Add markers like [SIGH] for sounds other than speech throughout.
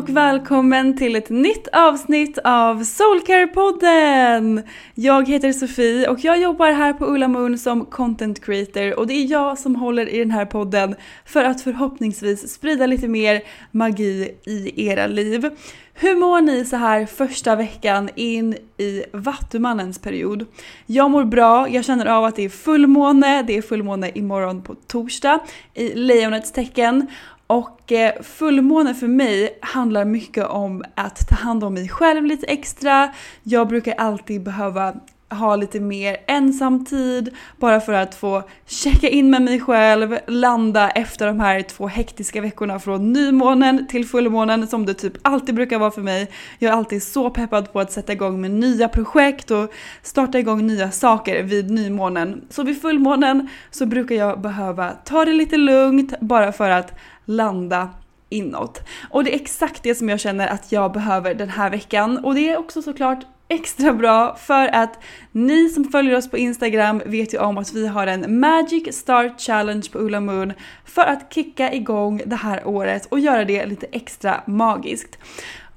Och välkommen till ett nytt avsnitt av Soulcare-podden! Jag heter Sofie och jag jobbar här på Ulla Moon som content creator och det är jag som håller i den här podden för att förhoppningsvis sprida lite mer magi i era liv. Hur mår ni så här första veckan in i Vattumannens period? Jag mår bra, jag känner av att det är fullmåne, det är fullmåne imorgon på torsdag i lejonets tecken och eh, fullmåne för mig handlar mycket om att ta hand om mig själv lite extra. Jag brukar alltid behöva ha lite mer ensamtid bara för att få checka in med mig själv, landa efter de här två hektiska veckorna från nymånen till fullmånen som det typ alltid brukar vara för mig. Jag är alltid så peppad på att sätta igång med nya projekt och starta igång nya saker vid nymånen. Så vid fullmånen så brukar jag behöva ta det lite lugnt bara för att landa inåt. Och det är exakt det som jag känner att jag behöver den här veckan och det är också såklart extra bra för att ni som följer oss på Instagram vet ju om att vi har en Magic Start Challenge på Ulla Moon för att kicka igång det här året och göra det lite extra magiskt.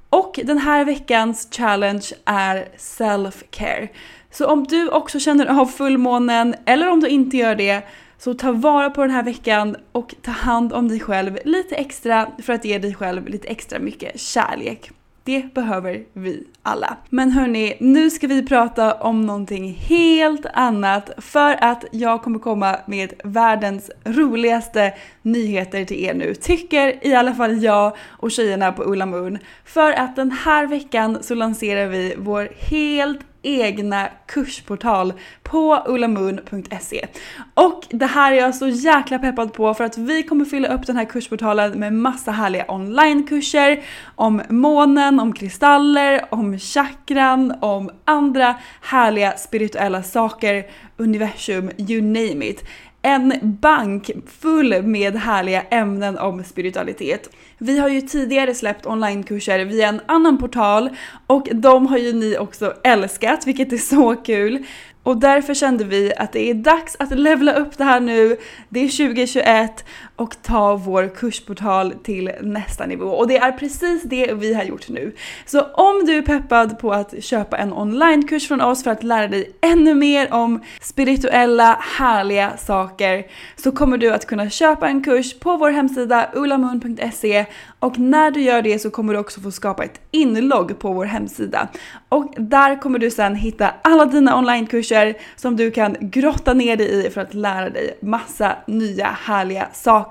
Och den här veckans challenge är self-care. Så om du också känner av fullmånen eller om du inte gör det så ta vara på den här veckan och ta hand om dig själv lite extra för att ge dig själv lite extra mycket kärlek. Det behöver vi alla. Men hörni, nu ska vi prata om någonting helt annat för att jag kommer komma med världens roligaste nyheter till er nu. Tycker i alla fall jag och tjejerna på Ulla Moon. För att den här veckan så lanserar vi vår helt egna kursportal på ullamoon.se. Och det här är jag så jäkla peppad på för att vi kommer fylla upp den här kursportalen med massa härliga onlinekurser om månen, om kristaller, om chakran, om andra härliga spirituella saker, universum, you name it en bank full med härliga ämnen om spiritualitet. Vi har ju tidigare släppt onlinekurser via en annan portal och de har ju ni också älskat, vilket är så kul. Och därför kände vi att det är dags att levla upp det här nu. Det är 2021 och ta vår kursportal till nästa nivå. Och det är precis det vi har gjort nu. Så om du är peppad på att köpa en onlinekurs från oss för att lära dig ännu mer om spirituella, härliga saker så kommer du att kunna köpa en kurs på vår hemsida ulamun.se och när du gör det så kommer du också få skapa ett inlogg på vår hemsida. Och där kommer du sen hitta alla dina onlinekurser som du kan grotta ner dig i för att lära dig massa nya härliga saker.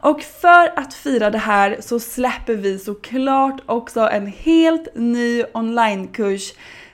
Och för att fira det här så släpper vi såklart också en helt ny onlinekurs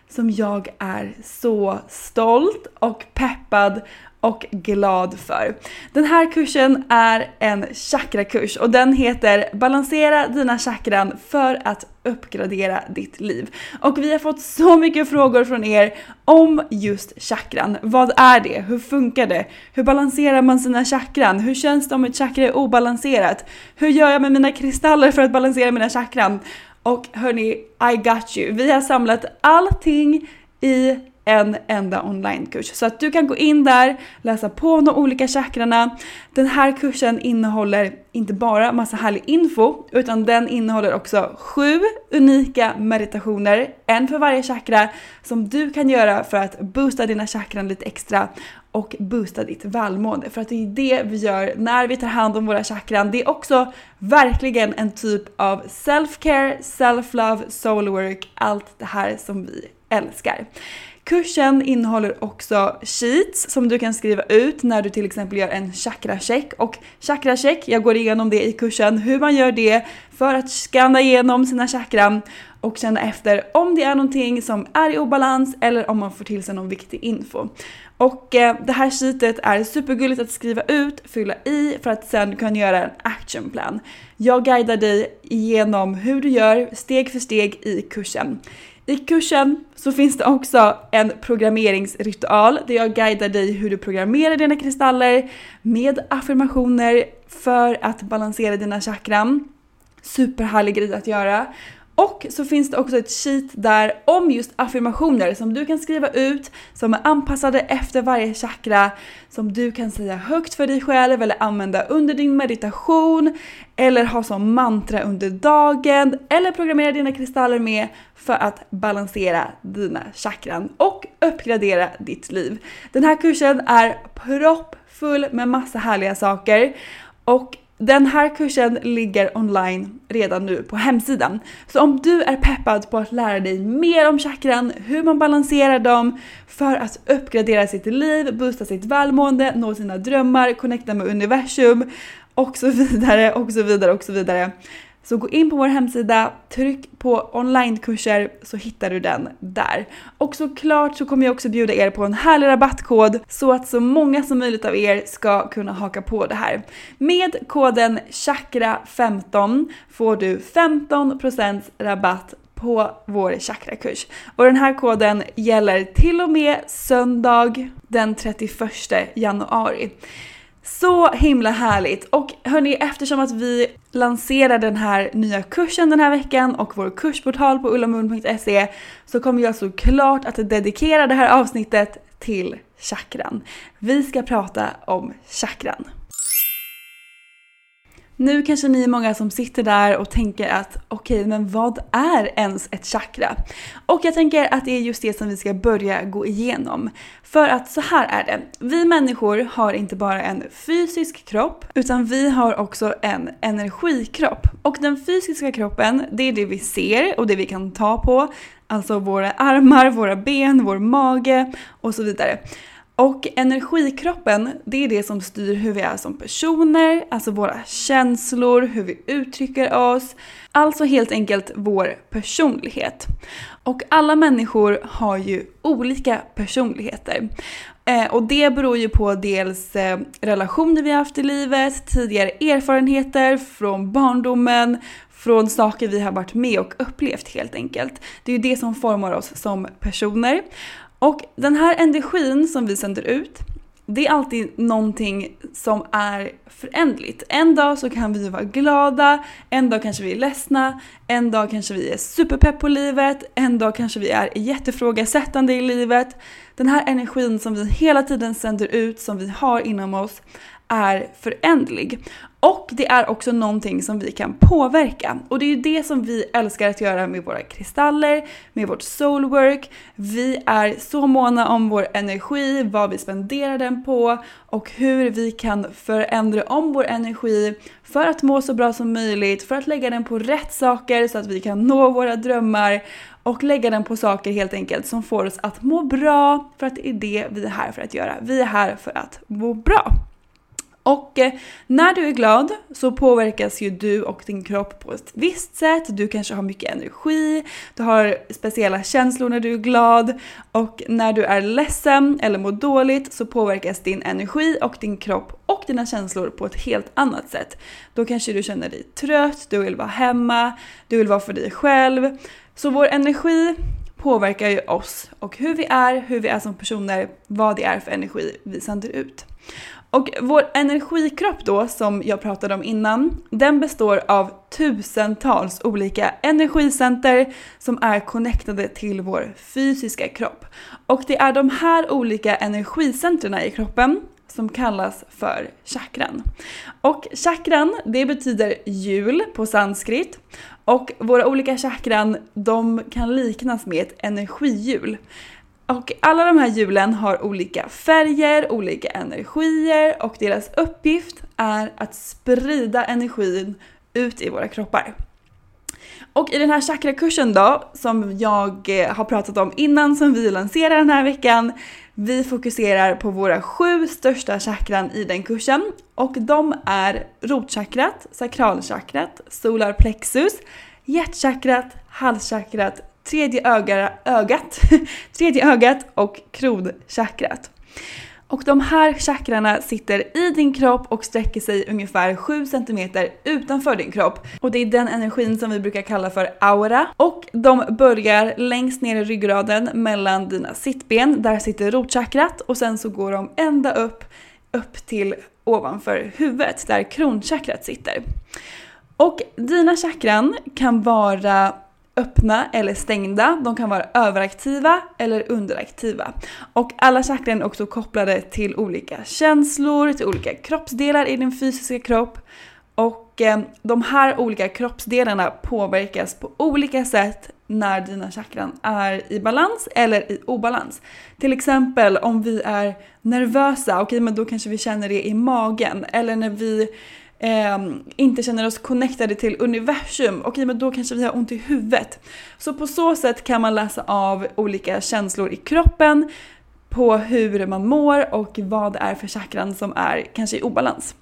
som jag är så stolt och peppad och glad för. Den här kursen är en chakrakurs och den heter Balansera dina chakran för att uppgradera ditt liv. Och vi har fått så mycket frågor från er om just chakran. Vad är det? Hur funkar det? Hur balanserar man sina chakran? Hur känns det om ett chakra är obalanserat? Hur gör jag med mina kristaller för att balansera mina chakran? Och hörni, I got you. Vi har samlat allting i en enda onlinekurs. Så att du kan gå in där, läsa på de olika chakrarna. Den här kursen innehåller inte bara massa härlig info, utan den innehåller också sju unika meditationer, en för varje chakra, som du kan göra för att boosta dina chakran lite extra och boosta ditt välmående. För att det är det vi gör när vi tar hand om våra chakran. Det är också verkligen en typ av self-care, self-love, soul work, allt det här som vi älskar. Kursen innehåller också sheets som du kan skriva ut när du till exempel gör en chakracheck Och chakracheck, jag går igenom det i kursen, hur man gör det för att skanna igenom sina chakran och känna efter om det är någonting som är i obalans eller om man får till sig någon viktig info. Och eh, det här sheetet är supergulligt att skriva ut, fylla i för att sen kunna göra en actionplan. Jag guidar dig igenom hur du gör steg för steg i kursen. I kursen så finns det också en programmeringsritual där jag guidar dig hur du programmerar dina kristaller med affirmationer för att balansera dina chakran. Superhärlig grej att göra. Och så finns det också ett sheet där om just affirmationer som du kan skriva ut som är anpassade efter varje chakra som du kan säga högt för dig själv eller använda under din meditation eller ha som mantra under dagen eller programmera dina kristaller med för att balansera dina chakran och uppgradera ditt liv. Den här kursen är proppfull med massa härliga saker och den här kursen ligger online redan nu på hemsidan. Så om du är peppad på att lära dig mer om chakran, hur man balanserar dem för att uppgradera sitt liv, boosta sitt välmående, nå sina drömmar, connecta med universum och så vidare och så vidare och så vidare så gå in på vår hemsida, tryck på onlinekurser så hittar du den där. Och såklart så kommer jag också bjuda er på en härlig rabattkod så att så många som möjligt av er ska kunna haka på det här. Med koden CHAKRA15 får du 15% rabatt på vår chakrakurs. Och den här koden gäller till och med söndag den 31 januari. Så himla härligt! Och hörni, eftersom att vi lanserar den här nya kursen den här veckan och vår kursportal på ullamun.se så kommer jag såklart att dedikera det här avsnittet till chakran. Vi ska prata om chakran. Nu kanske ni är många som sitter där och tänker att okej, okay, men vad är ens ett chakra? Och jag tänker att det är just det som vi ska börja gå igenom. För att så här är det. Vi människor har inte bara en fysisk kropp, utan vi har också en energikropp. Och den fysiska kroppen, det är det vi ser och det vi kan ta på. Alltså våra armar, våra ben, vår mage och så vidare. Och energikroppen, det är det som styr hur vi är som personer, alltså våra känslor, hur vi uttrycker oss. Alltså helt enkelt vår personlighet. Och alla människor har ju olika personligheter. Eh, och det beror ju på dels eh, relationer vi har haft i livet, tidigare erfarenheter från barndomen, från saker vi har varit med och upplevt helt enkelt. Det är ju det som formar oss som personer. Och den här energin som vi sänder ut, det är alltid någonting som är förändligt. En dag så kan vi vara glada, en dag kanske vi är ledsna, en dag kanske vi är superpepp på livet, en dag kanske vi är jättefrågasättande i livet. Den här energin som vi hela tiden sänder ut, som vi har inom oss, är förändlig. Och det är också någonting som vi kan påverka. Och det är ju det som vi älskar att göra med våra kristaller, med vårt soulwork. Vi är så måna om vår energi, vad vi spenderar den på och hur vi kan förändra om vår energi för att må så bra som möjligt, för att lägga den på rätt saker så att vi kan nå våra drömmar och lägga den på saker helt enkelt som får oss att må bra för att det är det vi är här för att göra. Vi är här för att må bra. Och eh, när du är glad så påverkas ju du och din kropp på ett visst sätt. Du kanske har mycket energi, du har speciella känslor när du är glad och när du är ledsen eller mår dåligt så påverkas din energi och din kropp och dina känslor på ett helt annat sätt. Då kanske du känner dig trött, du vill vara hemma, du vill vara för dig själv. Så vår energi påverkar ju oss och hur vi är, hur vi är som personer, vad det är för energi vi sänder ut. Och vår energikropp då, som jag pratade om innan, den består av tusentals olika energicenter som är connectade till vår fysiska kropp. Och det är de här olika energicentren i kroppen som kallas för chakran. Och chakran, det betyder hjul på sanskrit. Och våra olika chakran, de kan liknas med ett energihjul. Och alla de här hjulen har olika färger, olika energier och deras uppgift är att sprida energin ut i våra kroppar. Och i den här chakrakursen då, som jag eh, har pratat om innan, som vi lanserar den här veckan, vi fokuserar på våra sju största chakran i den kursen och de är rotchakrat, sakralchakrat, solarplexus, hjärtchakrat, halschakrat, tredje öga, ögat, [LAUGHS] tredje ögat och kronchakrat. Och de här chakrarna sitter i din kropp och sträcker sig ungefär 7 cm utanför din kropp. Och det är den energin som vi brukar kalla för aura. Och de börjar längst ner i ryggraden mellan dina sittben, där sitter rotchakrat och sen så går de ända upp, upp till ovanför huvudet där kronchakrat sitter. Och dina chakran kan vara öppna eller stängda, de kan vara överaktiva eller underaktiva. Och alla chakran är också kopplade till olika känslor, till olika kroppsdelar i din fysiska kropp. Och eh, de här olika kroppsdelarna påverkas på olika sätt när dina chakran är i balans eller i obalans. Till exempel om vi är nervösa, okej okay, men då kanske vi känner det i magen. Eller när vi eh, inte känner oss connectade till universum, okej men då kanske vi har ont i huvudet. Så på så sätt kan man läsa av olika känslor i kroppen på hur man mår och vad det är för chakran som är kanske i obalans.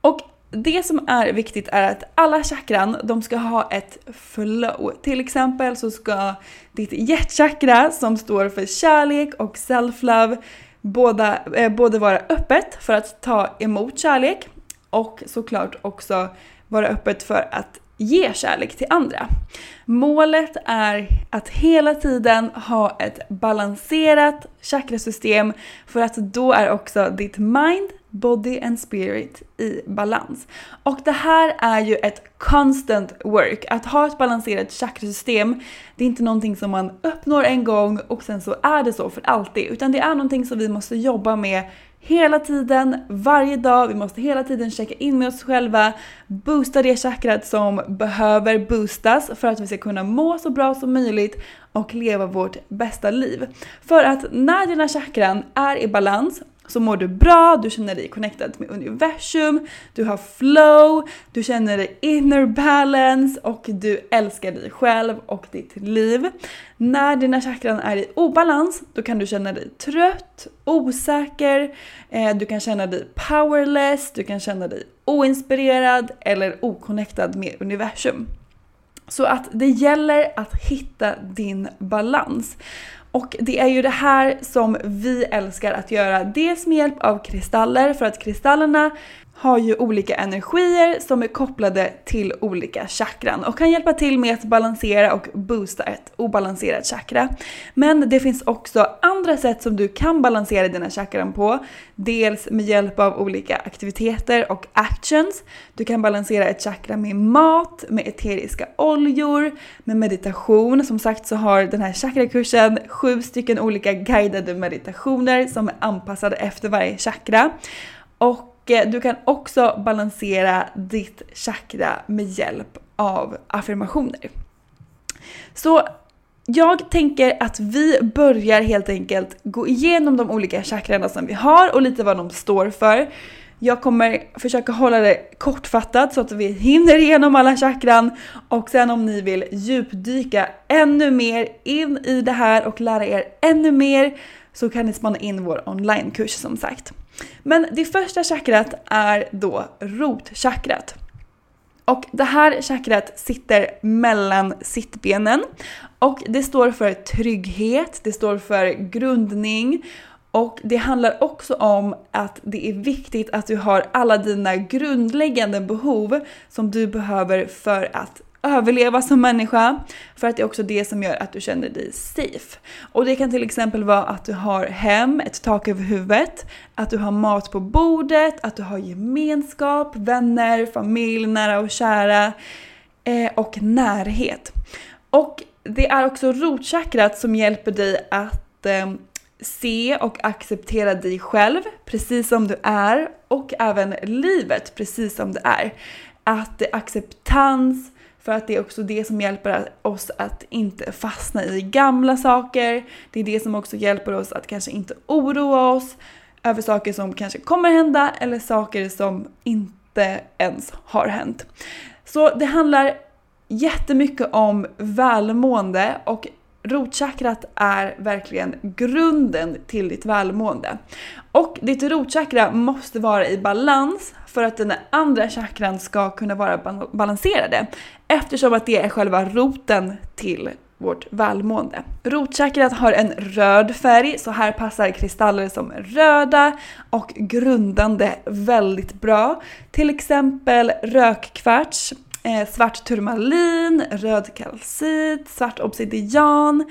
Och det som är viktigt är att alla chakran, de ska ha ett flow. Till exempel så ska ditt hjärtchakra som står för kärlek och self-love båda, eh, både vara öppet för att ta emot kärlek och såklart också vara öppet för att ge kärlek till andra. Målet är att hela tiden ha ett balanserat chakrasystem för att då är också ditt mind, body and spirit i balans. Och det här är ju ett constant work. Att ha ett balanserat chakrasystem, det är inte någonting som man uppnår en gång och sen så är det så för alltid, utan det är någonting som vi måste jobba med hela tiden, varje dag. Vi måste hela tiden checka in med oss själva, boosta det chakrat som behöver boostas för att vi ska kunna må så bra som möjligt och leva vårt bästa liv. För att när dina chakran är i balans så mår du bra, du känner dig connected med universum, du har flow, du känner dig inner balance och du älskar dig själv och ditt liv. När dina chakran är i obalans, då kan du känna dig trött, osäker, eh, du kan känna dig powerless, du kan känna dig oinspirerad eller oconnectad med universum. Så att det gäller att hitta din balans. Och det är ju det här som vi älskar att göra. Dels med hjälp av kristaller för att kristallerna har ju olika energier som är kopplade till olika chakran och kan hjälpa till med att balansera och boosta ett obalanserat chakra. Men det finns också andra sätt som du kan balansera dina chakran på. Dels med hjälp av olika aktiviteter och actions. Du kan balansera ett chakra med mat, med eteriska oljor, med meditation. Som sagt så har den här chakrakursen sju stycken olika guidade meditationer som är anpassade efter varje chakra. Och Eh, du kan också balansera ditt chakra med hjälp av affirmationer. Så jag tänker att vi börjar helt enkelt gå igenom de olika chakrarna som vi har och lite vad de står för. Jag kommer försöka hålla det kortfattat så att vi hinner igenom alla chakran och sen om ni vill djupdyka ännu mer in i det här och lära er ännu mer så kan ni spana in vår onlinekurs som sagt. Men det första chakrat är då rotchakrat. Och det här chakrat sitter mellan sittbenen och det står för trygghet, det står för grundning och det handlar också om att det är viktigt att du har alla dina grundläggande behov som du behöver för att överleva som människa för att det är också det som gör att du känner dig safe. Och det kan till exempel vara att du har hem, ett tak över huvudet, att du har mat på bordet, att du har gemenskap, vänner, familj, nära och kära eh, och närhet. Och det är också rotchakrat som hjälper dig att eh, se och acceptera dig själv precis som du är och även livet precis som det är. Att acceptans, för att det är också det som hjälper oss att inte fastna i gamla saker. Det är det som också hjälper oss att kanske inte oroa oss över saker som kanske kommer hända eller saker som inte ens har hänt. Så det handlar jättemycket om välmående och rotchakrat är verkligen grunden till ditt välmående. Och ditt rotchakra måste vara i balans för att den andra chakran ska kunna vara balanserade. Eftersom att det är själva roten till vårt välmående. Rotchakrat har en röd färg så här passar kristaller som röda och grundande väldigt bra. Till exempel rökkvarts, eh, svart turmalin, röd kalcit, svart obsidian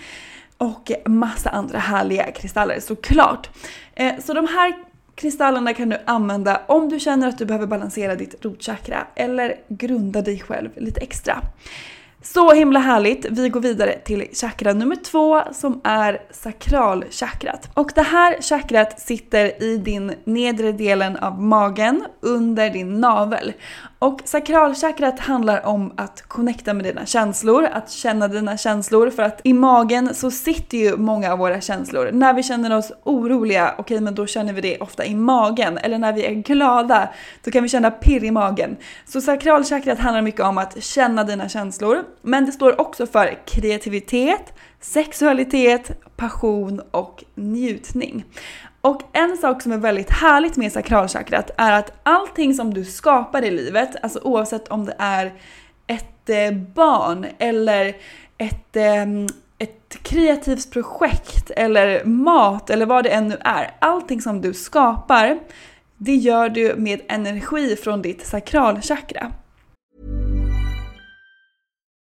och massa andra härliga kristaller såklart. Eh, så de här kristallerna kan du använda om du känner att du behöver balansera ditt rotchakra eller grunda dig själv lite extra. Så himla härligt! Vi går vidare till chakra nummer två som är sakralchakrat. Och det här chakrat sitter i din nedre delen av magen under din navel. Och sakralchakrat handlar om att connecta med dina känslor, att känna dina känslor för att i magen så sitter ju många av våra känslor. När vi känner oss oroliga, okej okay, men då känner vi det ofta i magen. Eller när vi är glada, då kan vi känna pirr i magen. Så sakralchakrat handlar mycket om att känna dina känslor. Men det står också för kreativitet, sexualitet, passion och njutning. Och en sak som är väldigt härligt med sakralchakrat är att allting som du skapar i livet, alltså oavsett om det är ett eh, barn eller ett, ehm, ett kreativt projekt eller mat eller vad det än nu är. Allting som du skapar, det gör du med energi från ditt sakralchakra.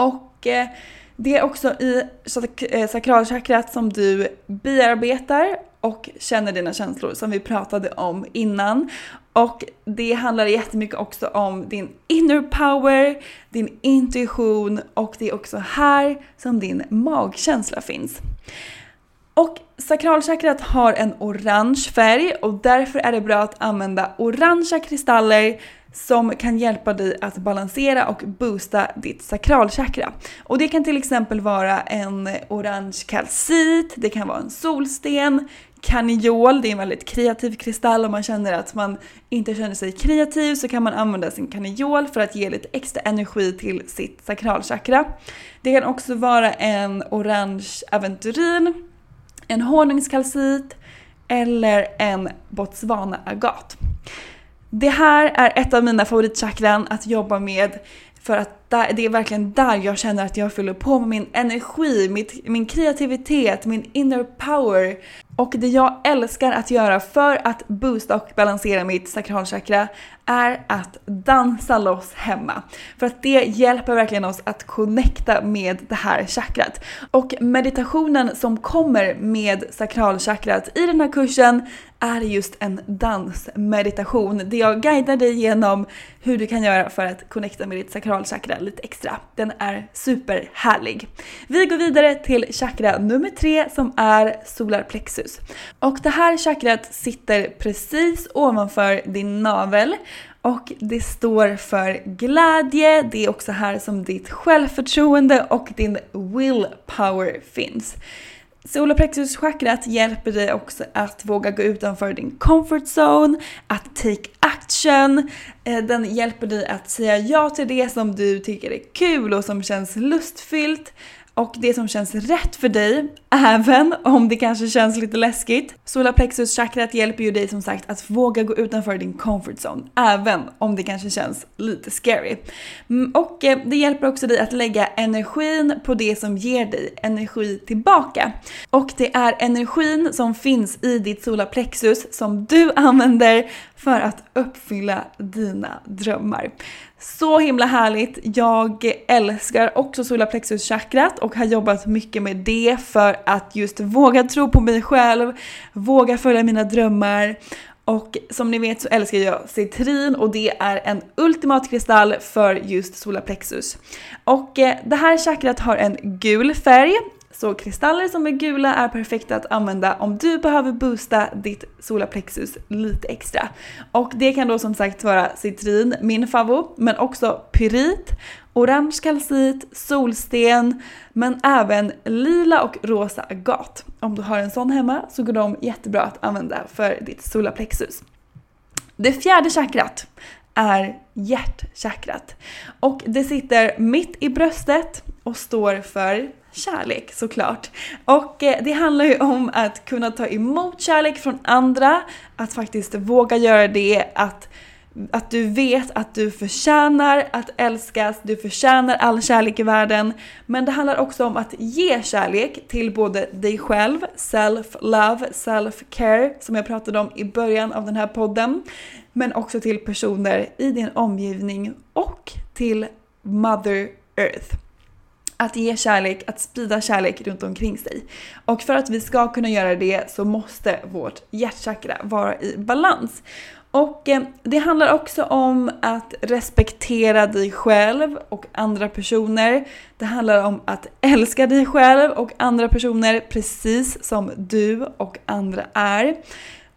Och eh, det är också i eh, sakralchakrat som du bearbetar och känner dina känslor som vi pratade om innan. Och det handlar jättemycket också om din inner power, din intuition och det är också här som din magkänsla finns. Och sakralchakrat har en orange färg och därför är det bra att använda orangea kristaller som kan hjälpa dig att balansera och boosta ditt sakralchakra. Och det kan till exempel vara en orange kalcit, det kan vara en solsten, Kaniol, det är en väldigt kreativ kristall om man känner att man inte känner sig kreativ så kan man använda sin kaniol för att ge lite extra energi till sitt sakralchakra. Det kan också vara en orange aventurin, en honungskalcit eller en botswana-agat. Det här är ett av mina favoritchakran att jobba med för att där, det är verkligen där jag känner att jag fyller på med min energi, mitt, min kreativitet, min inner power. Och det jag älskar att göra för att boosta och balansera mitt sakralchakra är att dansa loss hemma. För att det hjälper verkligen oss att connecta med det här chakrat. Och meditationen som kommer med sakralchakrat i den här kursen är just en dansmeditation där jag guidar dig genom hur du kan göra för att connecta med ditt sakralchakra lite extra. Den är superhärlig. Vi går vidare till chakra nummer tre som är solarplexus. Och det här chakrat sitter precis ovanför din navel och det står för glädje, det är också här som ditt självförtroende och din willpower finns. Solarplexuschakrat hjälper dig också att våga gå utanför din comfort zone, att take action. Eh, den hjälper dig att säga ja till det som du tycker är kul och som känns lustfyllt och det som känns rätt för dig, även om det kanske känns lite läskigt. Solarplexuschakrat hjälper ju dig som sagt att våga gå utanför din comfort zone, även om det kanske känns lite scary. Mm, och eh, det hjälper också dig att lägga energin på det som ger dig energi tillbaka. Och det är energin som finns i ditt solarplexus som du använder för att uppfylla dina drömmar. Så himla härligt. Jag älskar också solarplexuschakrat och har jobbat mycket med det för att just våga tro på mig själv, våga följa mina drömmar. Och som ni vet så älskar jag citrin och det är en ultimat kristall för just solarplexus. Och eh, det här chakrat har en gul färg så kristaller som är gula är perfekta att använda om du behöver boosta ditt solarplexus lite extra. Och det kan då som sagt vara citrin, min favorit, men också pyrit, orange kalcit, solsten, men även lila och rosa agat. Om du har en sån hemma så går de jättebra att använda för ditt solarplexus. Det fjärde chakrat är hjärtchakrat. Och det sitter mitt i bröstet och står för kärlek såklart. Och eh, det handlar ju om att kunna ta emot kärlek från andra, att faktiskt våga göra det, att att du vet att du förtjänar att älskas, du förtjänar all kärlek i världen. Men det handlar också om att ge kärlek till både dig själv, self-love, self-care som jag pratade om i början av den här podden. Men också till personer i din omgivning och till Mother Earth att ge kärlek, att sprida kärlek runt omkring sig. Och för att vi ska kunna göra det så måste vårt hjärtchakra vara i balans. Och eh, det handlar också om att respektera dig själv och andra personer. Det handlar om att älska dig själv och andra personer precis som du och andra är.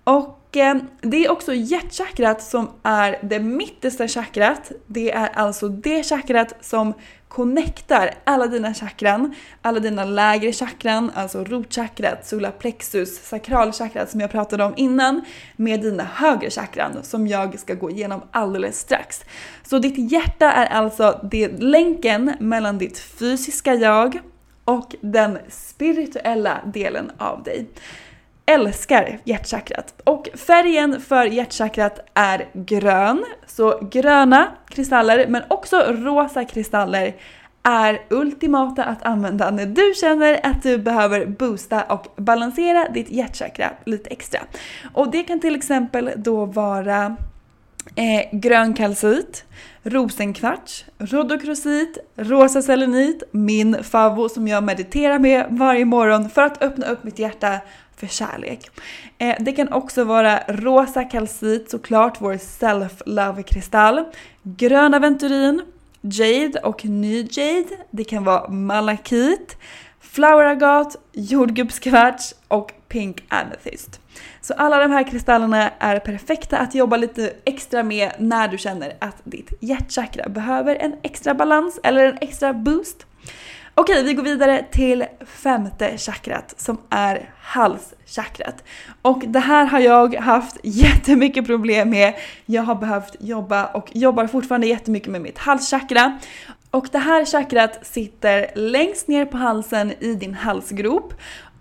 Och eh, det är också hjärtchakrat som är det mittersta chakrat. Det är alltså det chakrat som connectar alla dina chakran, alla dina lägre chakran, alltså rotchakrat, solarplexus, sakralchakrat som jag pratade om innan, med dina högre chakran som jag ska gå igenom alldeles strax. Så ditt hjärta är alltså det länken mellan ditt fysiska jag och den spirituella delen av dig älskar hjärtchakrat. Och färgen för hjärtchakrat är grön. Så gröna kristaller, men också rosa kristaller är ultimata att använda när du känner att du behöver boosta och balansera ditt hjärtchakra lite extra. Och det kan till exempel då vara eh, grön kalcit, rosenkvarts, rhodokrosit, rosa selenit, min favvo som jag mediterar med varje morgon för att öppna upp mitt hjärta för kärlek. Eh, det kan också vara rosa kalcit, såklart vår self-love-kristall, grön aventurin, jade och ny jade. Det kan vara malakit, floweragat, jordgubbskvarts och pink amethyst. Så alla de här kristallerna är perfekta att jobba lite extra med när du känner att ditt hjärtchakra behöver en extra balans eller en extra boost. Okej, vi går vidare till femte chakrat som är halschakrat. Och det här har jag haft [LAUGHS] jättemycket problem med. Jag har behövt jobba och jobbar fortfarande jättemycket med mitt halschakra. Och det här chakrat sitter längst ner på halsen i din halsgrop.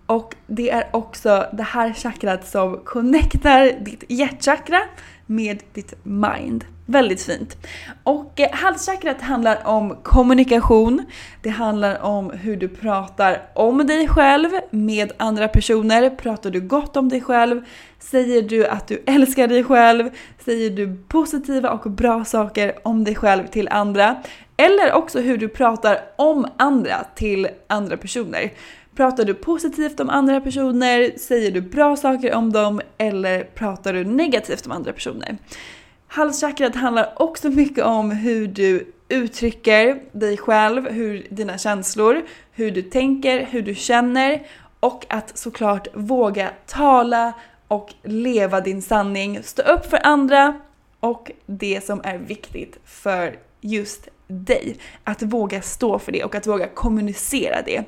Och det är också det här chakrat som connectar ditt hjärtchakra med ditt mind. Väldigt fint. Och eh, halschakrat handlar om kommunikation. Det handlar om hur du pratar om dig själv med andra personer. Pratar du gott om dig själv? Säger du att du älskar dig själv? Säger du positiva och bra saker om dig själv till andra? Eller också hur du pratar om andra till andra personer. Pratar du positivt om andra personer? Säger du bra saker om dem? Eller pratar du negativt om andra personer? Halschakrat handlar också mycket om hur du uttrycker dig själv, hur dina känslor, hur du tänker, hur du känner och att såklart våga tala och leva din sanning, stå upp för andra och det som är viktigt för just dig. Att våga stå för det och att våga kommunicera det.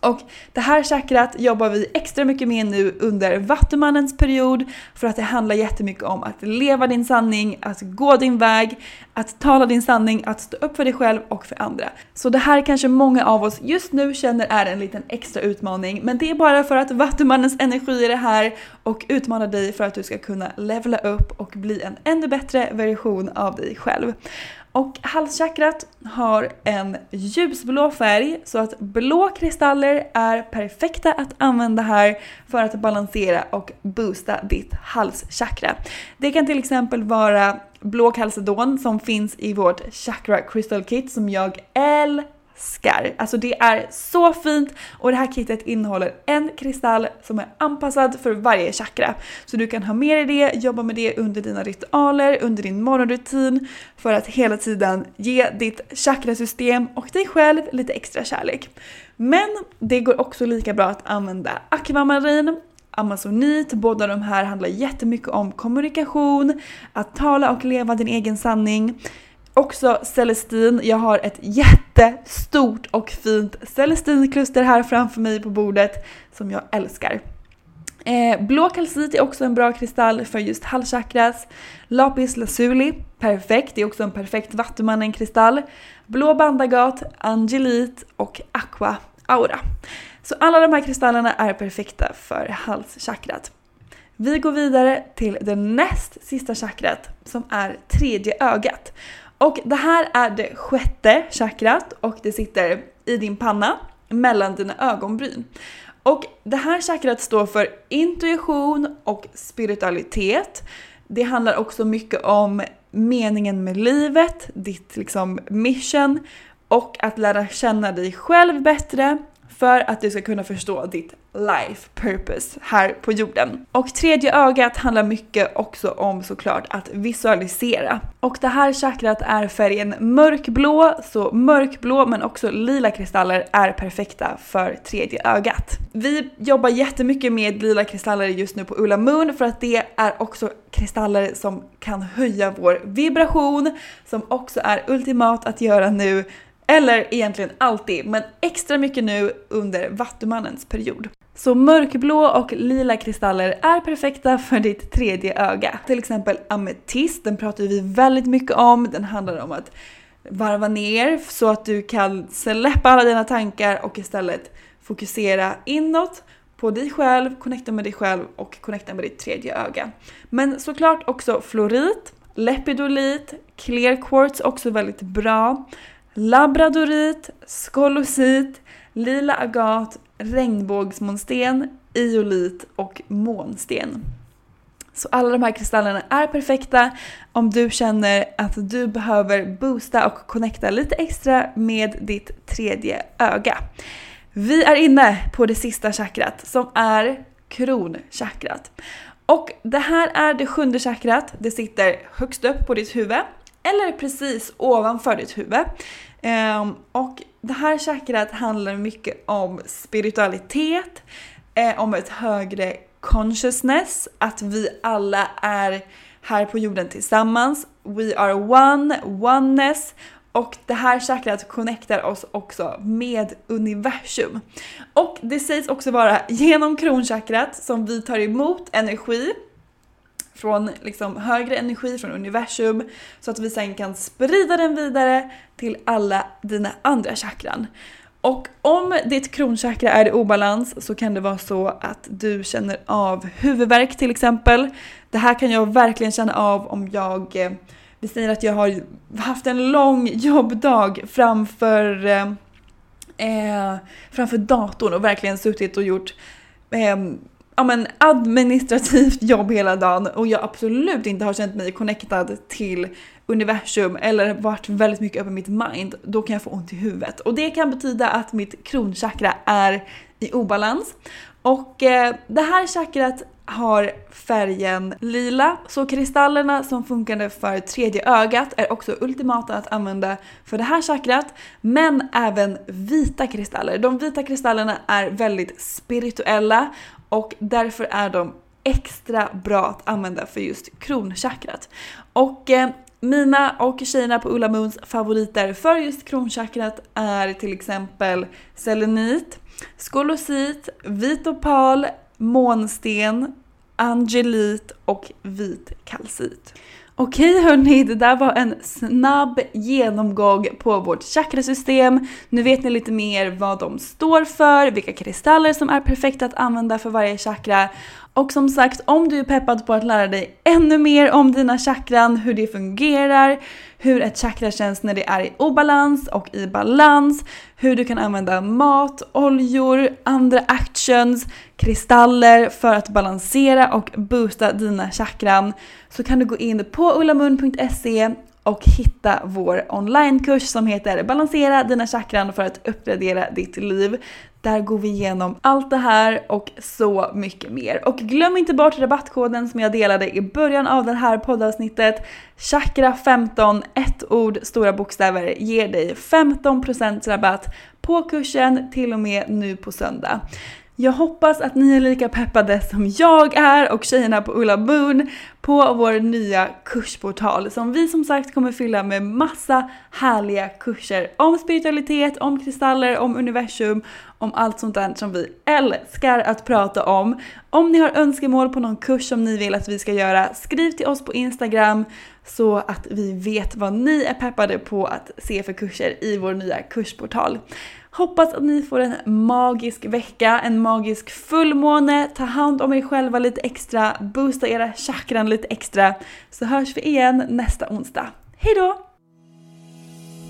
Och det här chakrat jobbar vi extra mycket med nu under Vattumannens period för att det handlar jättemycket om att leva din sanning, att gå din väg, att tala din sanning, att stå upp för dig själv och för andra. Så det här kanske många av oss just nu känner är en liten extra utmaning men det är bara för att Vattumannens energi är här och utmanar dig för att du ska kunna levla upp och bli en ännu bättre version av dig själv. Och halschakrat har en ljusblå färg så att blå kristaller är perfekta att använda här för att balansera och boosta ditt halschakra. Det kan till exempel vara blå kalcedon som finns i vårt chakra crystal kit som jag älskar älskar. Alltså det är så fint och det här kittet innehåller en kristall som är anpassad för varje chakra. Så du kan ha med dig det, jobba med det under dina ritualer, under din morgonrutin för att hela tiden ge ditt chakrasystem och dig själv lite extra kärlek. Men det går också lika bra att använda akvamarin Amazonit, båda de här handlar jättemycket om kommunikation, att tala och leva din egen sanning. Också Celestin, jag har ett jättestort och fint Celestinkluster här framför mig på bordet som jag älskar. Eh, blå kalcit är också en bra kristall för just halschakras. Lapis lazuli, perfekt, det är också en perfekt vattumannen-kristall. Blå bandagat, angelit och aqua aura. Så alla de här kristallerna är perfekta för halschakrat. Vi går vidare till det näst sista chakrat som är tredje ögat. Och det här är det sjätte chakrat och det sitter i din panna mellan dina ögonbryn. Och det här chakrat står för intuition och spiritualitet. Det handlar också mycket om meningen med livet, ditt liksom mission och att lära känna dig själv bättre för att du ska kunna förstå ditt life purpose här på jorden. Och tredje ögat handlar mycket också om såklart att visualisera. Och det här chakrat är färgen mörkblå, så mörkblå men också lila kristaller är perfekta för tredje ögat. Vi jobbar jättemycket med lila kristaller just nu på Ulla Moon för att det är också kristaller som kan höja vår vibration, som också är ultimat att göra nu eller egentligen alltid, men extra mycket nu under Vattumannens period. Så mörkblå och lila kristaller är perfekta för ditt tredje öga. Till exempel ametist, den pratar vi väldigt mycket om. Den handlar om att varva ner så att du kan släppa alla dina tankar och istället fokusera inåt på dig själv, connecta med dig själv och connecta med ditt tredje öga. Men såklart också florit, lepidolit, clear quartz också väldigt bra labradorit, skolosit, lila agat, regnbågsmånsten, iolit och månsten. Så alla de här kristallerna är perfekta om du känner att du behöver boosta och connecta lite extra med ditt tredje öga. Vi är inne på det sista chakrat som är kronchakrat. Och det här är det sjunde chakrat. Det sitter högst upp på ditt huvud eller precis ovanför ditt huvud. Ehm, och det här chakrat handlar mycket om spiritualitet, eh, om ett högre consciousness, att vi alla är här på jorden tillsammans. We are one, oneness. Och det här chakrat connectar oss också med universum. Och det sägs också vara genom kronchakrat som vi tar emot energi från liksom högre energi från universum så att vi sen kan sprida den vidare till alla dina andra chakran. Och om ditt kronchakra är i obalans så kan det vara så att du känner av huvudvärk till exempel. Det här kan jag verkligen känna av om jag, eh, vi säger att jag har haft en lång jobbdag framför, eh, eh framför datorn och verkligen suttit och gjort eh, ja, men administrativt [LAUGHS] jobb hela dagen och jag absolut inte har känt mig connectad till universum eller varit väldigt mycket över mitt mind, då kan jag få ont i huvudet. Och det kan betyda att mitt kronchakra är i obalans. Och eh, det här chakrat har färgen lila, så kristallerna som funkade för tredje ögat är också ultimata att använda för det här chakrat, men även vita kristaller. De vita kristallerna är väldigt spirituella och därför är de extra bra att använda för just kronchakrat. Och eh, mina och tjejerna på Ulla Moons favoriter för just kronchakrat är till exempel selenit, skolosit, vit opal, månsten, angelit och vit kalcit. Okej hörni, det där var en snabb genomgång på vårt chakrasystem. Nu vet ni lite mer vad de står för, vilka kristaller som är perfekta att använda för varje chakra. Och som sagt, om du är peppad på att lära dig ännu mer om dina chakran, hur det fungerar, hur ett chakra känns när det är i obalans och i balans, hur du kan använda mat, oljor, andra actions, kristaller för att balansera och boosta dina chakran så kan du gå in på ullamun.se och hitta vår onlinekurs som heter Balansera dina chakran för att uppgradera ditt liv. Där går vi igenom allt det här och så mycket mer. Och glöm inte bort rabattkoden som jag delade i början av det här poddavsnittet. Chakra15, ett ord, stora bokstäver, ger dig 15% rabatt på kursen till och med nu på söndag. Jag hoppas att ni är lika peppade som jag är och tjejerna på Ulla Moon på vår nya kursportal som vi som sagt kommer fylla med massa härliga kurser om spiritualitet, om kristaller, om universum, om allt sånt där som vi älskar att prata om. Om ni har önskemål på någon kurs som ni vill att vi ska göra, skriv till oss på Instagram så att vi vet vad ni är peppade på att se för kurser i vår nya kursportal. Hoppas att ni får en magisk vecka, en magisk fullmåne, ta hand om er själva lite extra, boosta era chakran lite extra, så hörs vi igen nästa onsdag. Hejdå!